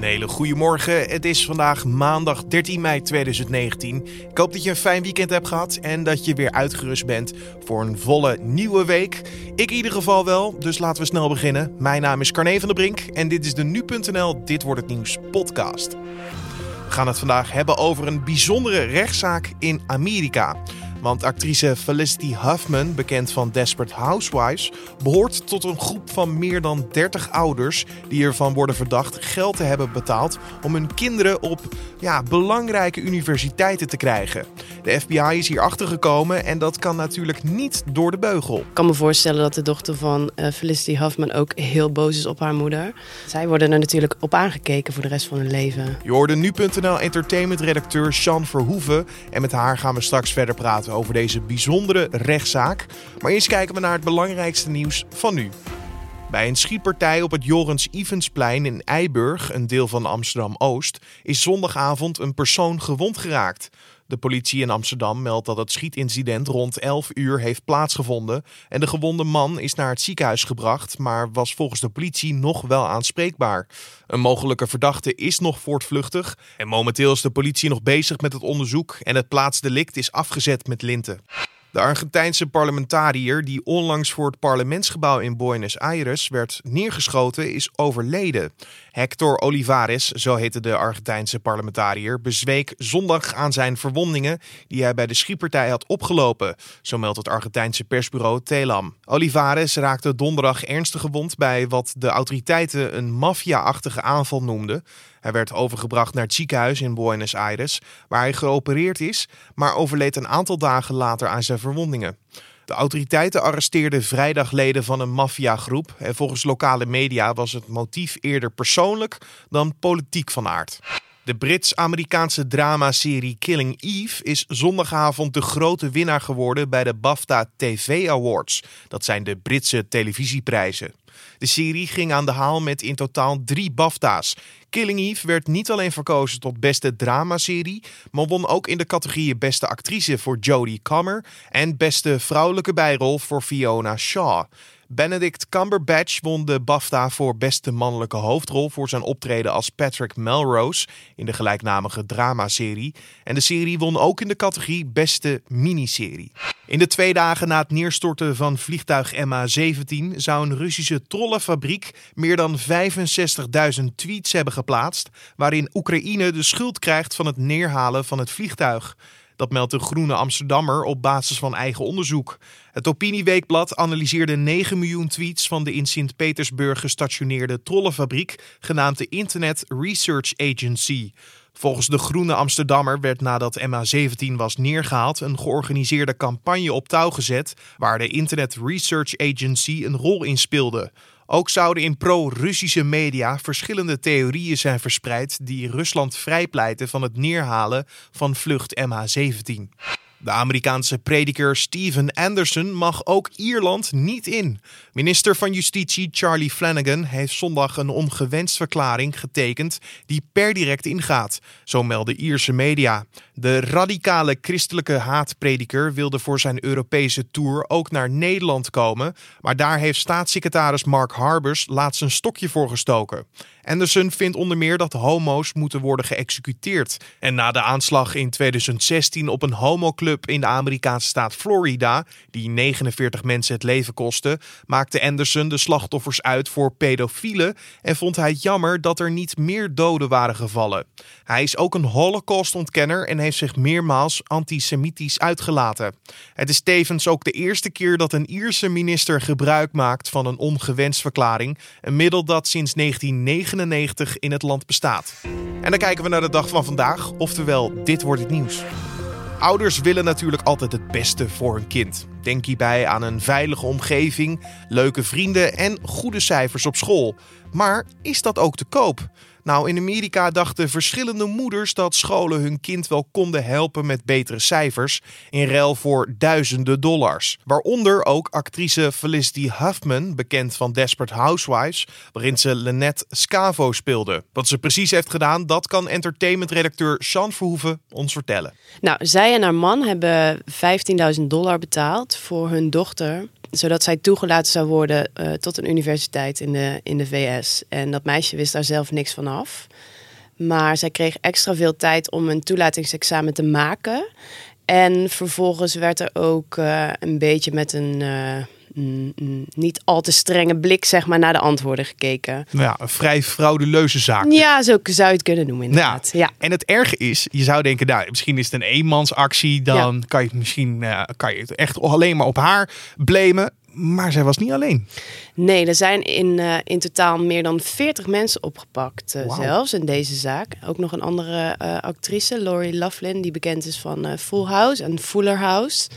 Een hele goede morgen. Het is vandaag maandag 13 mei 2019. Ik hoop dat je een fijn weekend hebt gehad en dat je weer uitgerust bent voor een volle nieuwe week. Ik in ieder geval wel, dus laten we snel beginnen. Mijn naam is Carne van der Brink en dit is de nu.nl Dit wordt het nieuws podcast. We gaan het vandaag hebben over een bijzondere rechtszaak in Amerika. Want actrice Felicity Huffman, bekend van Desperate Housewives, behoort tot een groep van meer dan 30 ouders die ervan worden verdacht geld te hebben betaald om hun kinderen op ja, belangrijke universiteiten te krijgen. De FBI is hier achter gekomen en dat kan natuurlijk niet door de beugel. Ik kan me voorstellen dat de dochter van uh, Felicity Huffman ook heel boos is op haar moeder. Zij worden er natuurlijk op aangekeken voor de rest van hun leven. Je hoorde nu.nl entertainment-redacteur Sean Verhoeven en met haar gaan we straks verder praten over deze bijzondere rechtszaak. Maar eerst kijken we naar het belangrijkste nieuws van nu. Bij een schietpartij op het Jorens Ivensplein in Eiburg, een deel van Amsterdam-Oost, is zondagavond een persoon gewond geraakt. De politie in Amsterdam meldt dat het schietincident rond 11 uur heeft plaatsgevonden en de gewonde man is naar het ziekenhuis gebracht, maar was volgens de politie nog wel aanspreekbaar. Een mogelijke verdachte is nog voortvluchtig en momenteel is de politie nog bezig met het onderzoek en het plaatsdelict is afgezet met linten. De Argentijnse parlementariër die onlangs voor het parlementsgebouw in Buenos Aires werd neergeschoten is overleden. Hector Olivares, zo heette de Argentijnse parlementariër, bezweek zondag aan zijn verwondingen die hij bij de schietpartij had opgelopen, zo meldt het Argentijnse persbureau Telam. Olivares raakte donderdag ernstig gewond bij wat de autoriteiten een maffia-achtige aanval noemden. Hij werd overgebracht naar het ziekenhuis in Buenos Aires, waar hij geopereerd is, maar overleed een aantal dagen later aan zijn verwondingen. De autoriteiten arresteerden vrijdag leden van een maffiagroep en volgens lokale media was het motief eerder persoonlijk dan politiek van aard. De Brits-Amerikaanse dramaserie Killing Eve is zondagavond de grote winnaar geworden bij de BAFTA TV Awards. Dat zijn de Britse televisieprijzen. De serie ging aan de haal met in totaal drie BAFTA's. Killing Eve werd niet alleen verkozen tot beste dramaserie, maar won ook in de categorieën beste actrice voor Jodie Comer en beste vrouwelijke bijrol voor Fiona Shaw. Benedict Cumberbatch won de BAFTA voor beste mannelijke hoofdrol voor zijn optreden als Patrick Melrose in de gelijknamige dramaserie. En de serie won ook in de categorie beste miniserie. In de twee dagen na het neerstorten van vliegtuig MH17 zou een Russische trollenfabriek meer dan 65.000 tweets hebben geplaatst waarin Oekraïne de schuld krijgt van het neerhalen van het vliegtuig. Dat meldt de Groene Amsterdammer op basis van eigen onderzoek. Het Opinieweekblad analyseerde 9 miljoen tweets van de in Sint-Petersburg gestationeerde trollenfabriek, genaamd de Internet Research Agency. Volgens de Groene Amsterdammer werd nadat MH17 was neergehaald een georganiseerde campagne op touw gezet waar de Internet Research Agency een rol in speelde. Ook zouden in pro-Russische media verschillende theorieën zijn verspreid die Rusland vrijpleiten van het neerhalen van vlucht MH17. De Amerikaanse prediker Steven Anderson mag ook Ierland niet in. Minister van Justitie Charlie Flanagan heeft zondag een ongewenst verklaring getekend die per direct ingaat, zo melden Ierse media. De radicale christelijke haatprediker wilde voor zijn Europese tour ook naar Nederland komen, maar daar heeft staatssecretaris Mark Harbers laatst een stokje voor gestoken. Anderson vindt onder meer dat homo's moeten worden geëxecuteerd. En na de aanslag in 2016 op een homoclub in de Amerikaanse staat Florida, die 49 mensen het leven kostte, maakte Anderson de slachtoffers uit voor pedofielen en vond hij het jammer dat er niet meer doden waren gevallen. Hij is ook een holocaustontkenner en heeft zich meermaals antisemitisch uitgelaten. Het is tevens ook de eerste keer dat een Ierse minister gebruik maakt van een ongewenst verklaring, een middel dat sinds 1999 in het land bestaat. En dan kijken we naar de dag van vandaag, oftewel dit wordt het nieuws. Ouders willen natuurlijk altijd het beste voor hun kind. Denk hierbij aan een veilige omgeving, leuke vrienden en goede cijfers op school. Maar is dat ook te koop? Nou, in Amerika dachten verschillende moeders dat scholen hun kind wel konden helpen met betere cijfers in ruil voor duizenden dollars. Waaronder ook actrice Felicity Huffman, bekend van Desperate Housewives, waarin ze Lynette Scavo speelde. Wat ze precies heeft gedaan, dat kan entertainmentredacteur Sean Verhoeven ons vertellen. Nou, zij en haar man hebben 15.000 dollar betaald voor hun dochter. Zodat zij toegelaten zou worden uh, tot een universiteit in de, in de VS. En dat meisje wist daar zelf niks van Maar zij kreeg extra veel tijd om een toelatingsexamen te maken. En vervolgens werd er ook uh, een beetje met een uh, niet al te strenge blik zeg maar, naar de antwoorden gekeken. Ja, een vrij frauduleuze zaak. Ja, zo zou je het kunnen noemen inderdaad. Ja. En het erge is, je zou denken, nou, misschien is het een eenmansactie. Dan ja. kan je misschien uh, kan je het echt alleen maar op haar blamen. Maar zij was niet alleen. Nee, er zijn in, uh, in totaal meer dan 40 mensen opgepakt uh, wow. zelfs in deze zaak. Ook nog een andere uh, actrice, Lori Loughlin, die bekend is van Full House en Fuller House.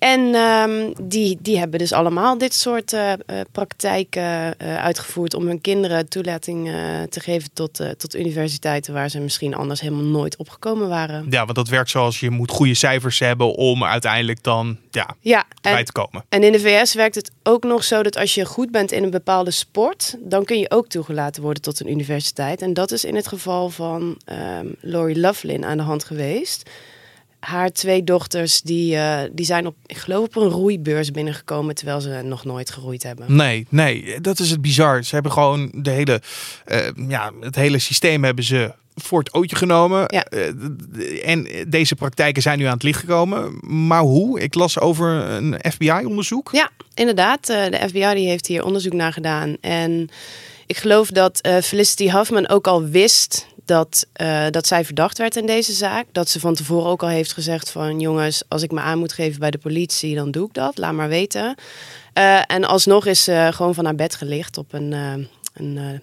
En um, die, die hebben dus allemaal dit soort uh, praktijken uh, uitgevoerd om hun kinderen toelating uh, te geven tot, tot universiteiten waar ze misschien anders helemaal nooit opgekomen waren. Ja, want dat werkt zoals je moet goede cijfers hebben om uiteindelijk dan ja, ja en, bij te komen. En in de VS werkt het ook nog zo dat als je goed bent in een bepaalde sport, dan kun je ook toegelaten worden tot een universiteit. En dat is in het geval van um, Lori Loughlin aan de hand geweest haar twee dochters die, uh, die zijn op, ik geloof op een roeibeurs binnengekomen terwijl ze nog nooit geroeid hebben. Nee, nee, dat is het bizar. Ze hebben gewoon de hele, uh, ja, het hele systeem hebben ze voor het ootje genomen. Ja. Uh, en deze praktijken zijn nu aan het licht gekomen. Maar hoe? Ik las over een FBI-onderzoek. Ja, inderdaad. de FBI die heeft hier onderzoek naar gedaan. En ik geloof dat Felicity Huffman ook al wist dat, uh, dat zij verdacht werd in deze zaak. Dat ze van tevoren ook al heeft gezegd van jongens, als ik me aan moet geven bij de politie, dan doe ik dat. Laat maar weten. Uh, en alsnog is ze gewoon van haar bed gelicht op een, uh, een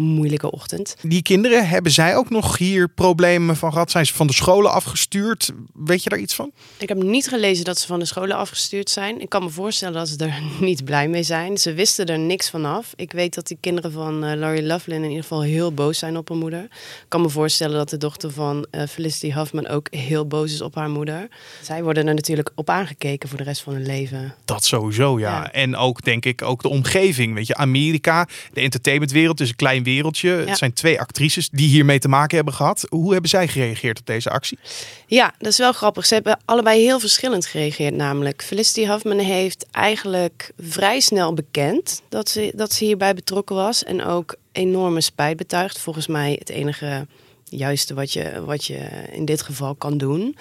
moeilijke ochtend. Die kinderen, hebben zij ook nog hier problemen van gehad? Zijn ze van de scholen afgestuurd? Weet je daar iets van? Ik heb niet gelezen dat ze van de scholen afgestuurd zijn. Ik kan me voorstellen dat ze er niet blij mee zijn. Ze wisten er niks van af. Ik weet dat die kinderen van uh, Laurie Loughlin in ieder geval heel boos zijn op haar moeder. Ik kan me voorstellen dat de dochter van uh, Felicity Huffman ook heel boos is op haar moeder. Zij worden er natuurlijk op aangekeken voor de rest van hun leven. Dat sowieso, ja. ja. En ook, denk ik, ook de omgeving. Weet je, Amerika, de entertainmentwereld is een klein wereldje. Ja. Het zijn twee actrices die hiermee te maken hebben gehad. Hoe hebben zij gereageerd op deze actie? Ja, dat is wel grappig. Ze hebben allebei heel verschillend gereageerd. Namelijk, Felicity Huffman heeft eigenlijk vrij snel bekend dat ze, dat ze hierbij betrokken was. En ook enorme spijt betuigd. Volgens mij het enige juiste wat je, wat je in dit geval kan doen.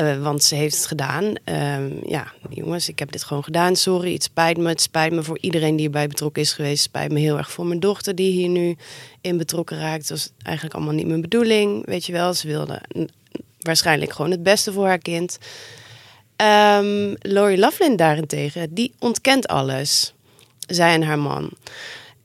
Uh, want ze heeft het gedaan. Uh, ja, jongens, ik heb dit gewoon gedaan. Sorry, het spijt me. Het spijt me voor iedereen die erbij betrokken is geweest. Het spijt me heel erg voor mijn dochter die hier nu in betrokken raakt. Dat was eigenlijk allemaal niet mijn bedoeling. Weet je wel, ze wilde waarschijnlijk gewoon het beste voor haar kind. Um, Lori daarentegen, die ontkent alles. Zij en haar man.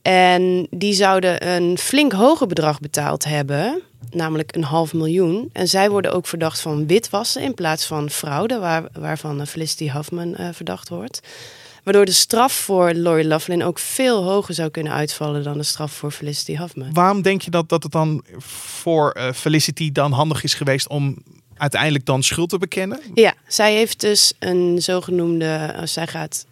En die zouden een flink hoger bedrag betaald hebben namelijk een half miljoen. En zij worden ook verdacht van witwassen in plaats van fraude, waar, waarvan Felicity Huffman uh, verdacht wordt. Waardoor de straf voor Lori Loughlin ook veel hoger zou kunnen uitvallen dan de straf voor Felicity Huffman. Waarom denk je dat, dat het dan voor uh, Felicity dan handig is geweest om uiteindelijk dan schuld te bekennen? Ja, zij heeft dus een zogenoemde, als zij gaat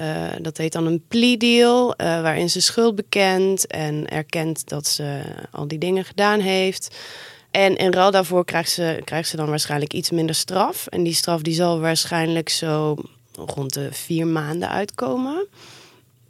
uh, dat heet dan een plea deal, uh, waarin ze schuld bekent en erkent dat ze al die dingen gedaan heeft. En in ruil daarvoor krijgt ze, krijgt ze dan waarschijnlijk iets minder straf. En die straf die zal waarschijnlijk zo rond de vier maanden uitkomen.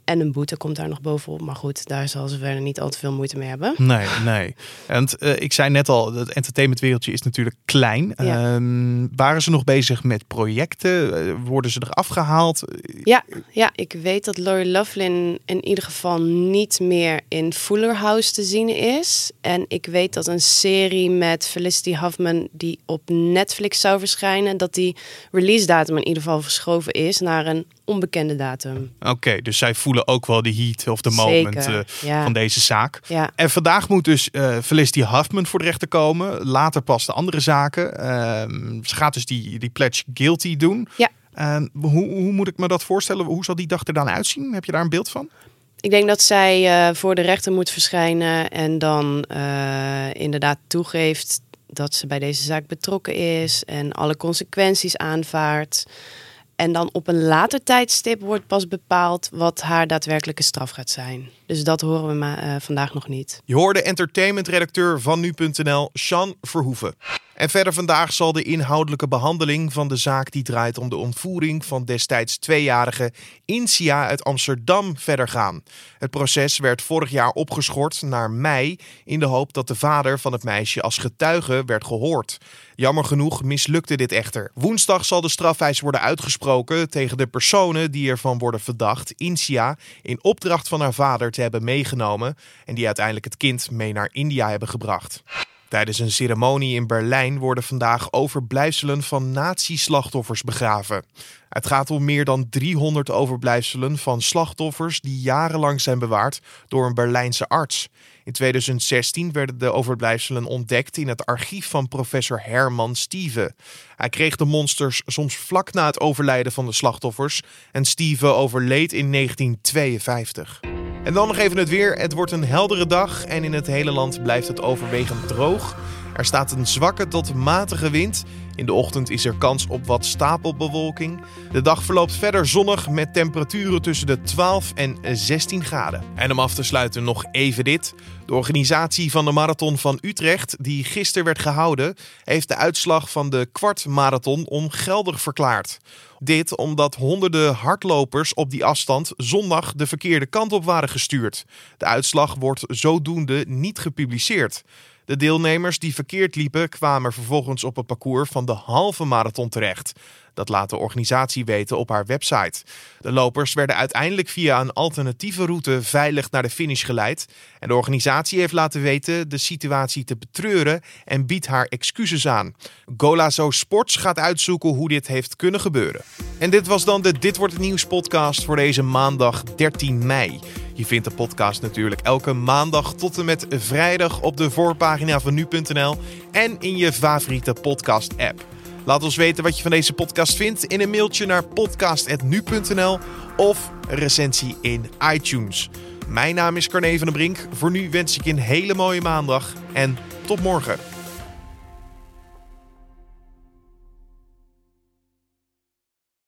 En een boete komt daar nog bovenop. Maar goed, daar zal ze verder niet al te veel moeite mee hebben. Nee, nee. En uh, ik zei net al, het entertainmentwereldje is natuurlijk klein. Ja. Um, waren ze nog bezig met projecten? Uh, worden ze er afgehaald? Ja, ja, ik weet dat Lori Loughlin in ieder geval niet meer in Fuller House te zien is. En ik weet dat een serie met Felicity Huffman die op Netflix zou verschijnen, dat die release datum in ieder geval verschoven is naar een onbekende datum. Oké, okay, dus zij voelen ook wel de heat of de moment uh, ja. van deze zaak. Ja. En vandaag moet dus uh, Felicity Huffman voor de rechter komen. Later pas de andere zaken. Uh, ze gaat dus die, die pledge guilty doen. Ja. hoe, hoe moet ik me dat voorstellen? Hoe zal die dag er dan uitzien? Heb je daar een beeld van? Ik denk dat zij uh, voor de rechter moet verschijnen en dan inderdaad toegeeft dat ze bij deze zaak betrokken is en alle consequenties aanvaardt. En dan op een later tijdstip wordt pas bepaald wat haar daadwerkelijke straf gaat zijn. Dus dat horen we maar, uh, vandaag nog niet. Je hoorde entertainmentredacteur van nu.nl, Sean Verhoeven. En verder vandaag zal de inhoudelijke behandeling van de zaak die draait om de ontvoering van destijds tweejarige Insia uit Amsterdam verder gaan. Het proces werd vorig jaar opgeschort naar mei in de hoop dat de vader van het meisje als getuige werd gehoord. Jammer genoeg mislukte dit echter. Woensdag zal de strafeis worden uitgesproken tegen de personen die ervan worden verdacht Insia in opdracht van haar vader te hebben meegenomen en die uiteindelijk het kind mee naar India hebben gebracht. Tijdens een ceremonie in Berlijn worden vandaag overblijfselen van nazi-slachtoffers begraven. Het gaat om meer dan 300 overblijfselen van slachtoffers die jarenlang zijn bewaard door een Berlijnse arts. In 2016 werden de overblijfselen ontdekt in het archief van professor Herman Steven. Hij kreeg de monsters soms vlak na het overlijden van de slachtoffers en Steven overleed in 1952. En dan nog even het weer. Het wordt een heldere dag en in het hele land blijft het overwegend droog. Er staat een zwakke tot matige wind. In de ochtend is er kans op wat stapelbewolking. De dag verloopt verder zonnig met temperaturen tussen de 12 en 16 graden. En om af te sluiten nog even dit. De organisatie van de Marathon van Utrecht, die gisteren werd gehouden, heeft de uitslag van de kwartmarathon ongeldig verklaard. Dit omdat honderden hardlopers op die afstand zondag de verkeerde kant op waren gestuurd. De uitslag wordt zodoende niet gepubliceerd. De deelnemers die verkeerd liepen kwamen vervolgens op het parcours van de halve marathon terecht. Dat laat de organisatie weten op haar website. De lopers werden uiteindelijk via een alternatieve route veilig naar de finish geleid. En de organisatie heeft laten weten de situatie te betreuren en biedt haar excuses aan. Golazo Sports gaat uitzoeken hoe dit heeft kunnen gebeuren. En dit was dan de Dit wordt het nieuws podcast voor deze maandag 13 mei. Je vindt de podcast natuurlijk elke maandag tot en met vrijdag op de voorpagina van nu.nl en in je favoriete podcast app. Laat ons weten wat je van deze podcast vindt in een mailtje naar podcast.nu.nl of recensie in iTunes. Mijn naam is Carne van den Brink. Voor nu wens ik je een hele mooie maandag en tot morgen.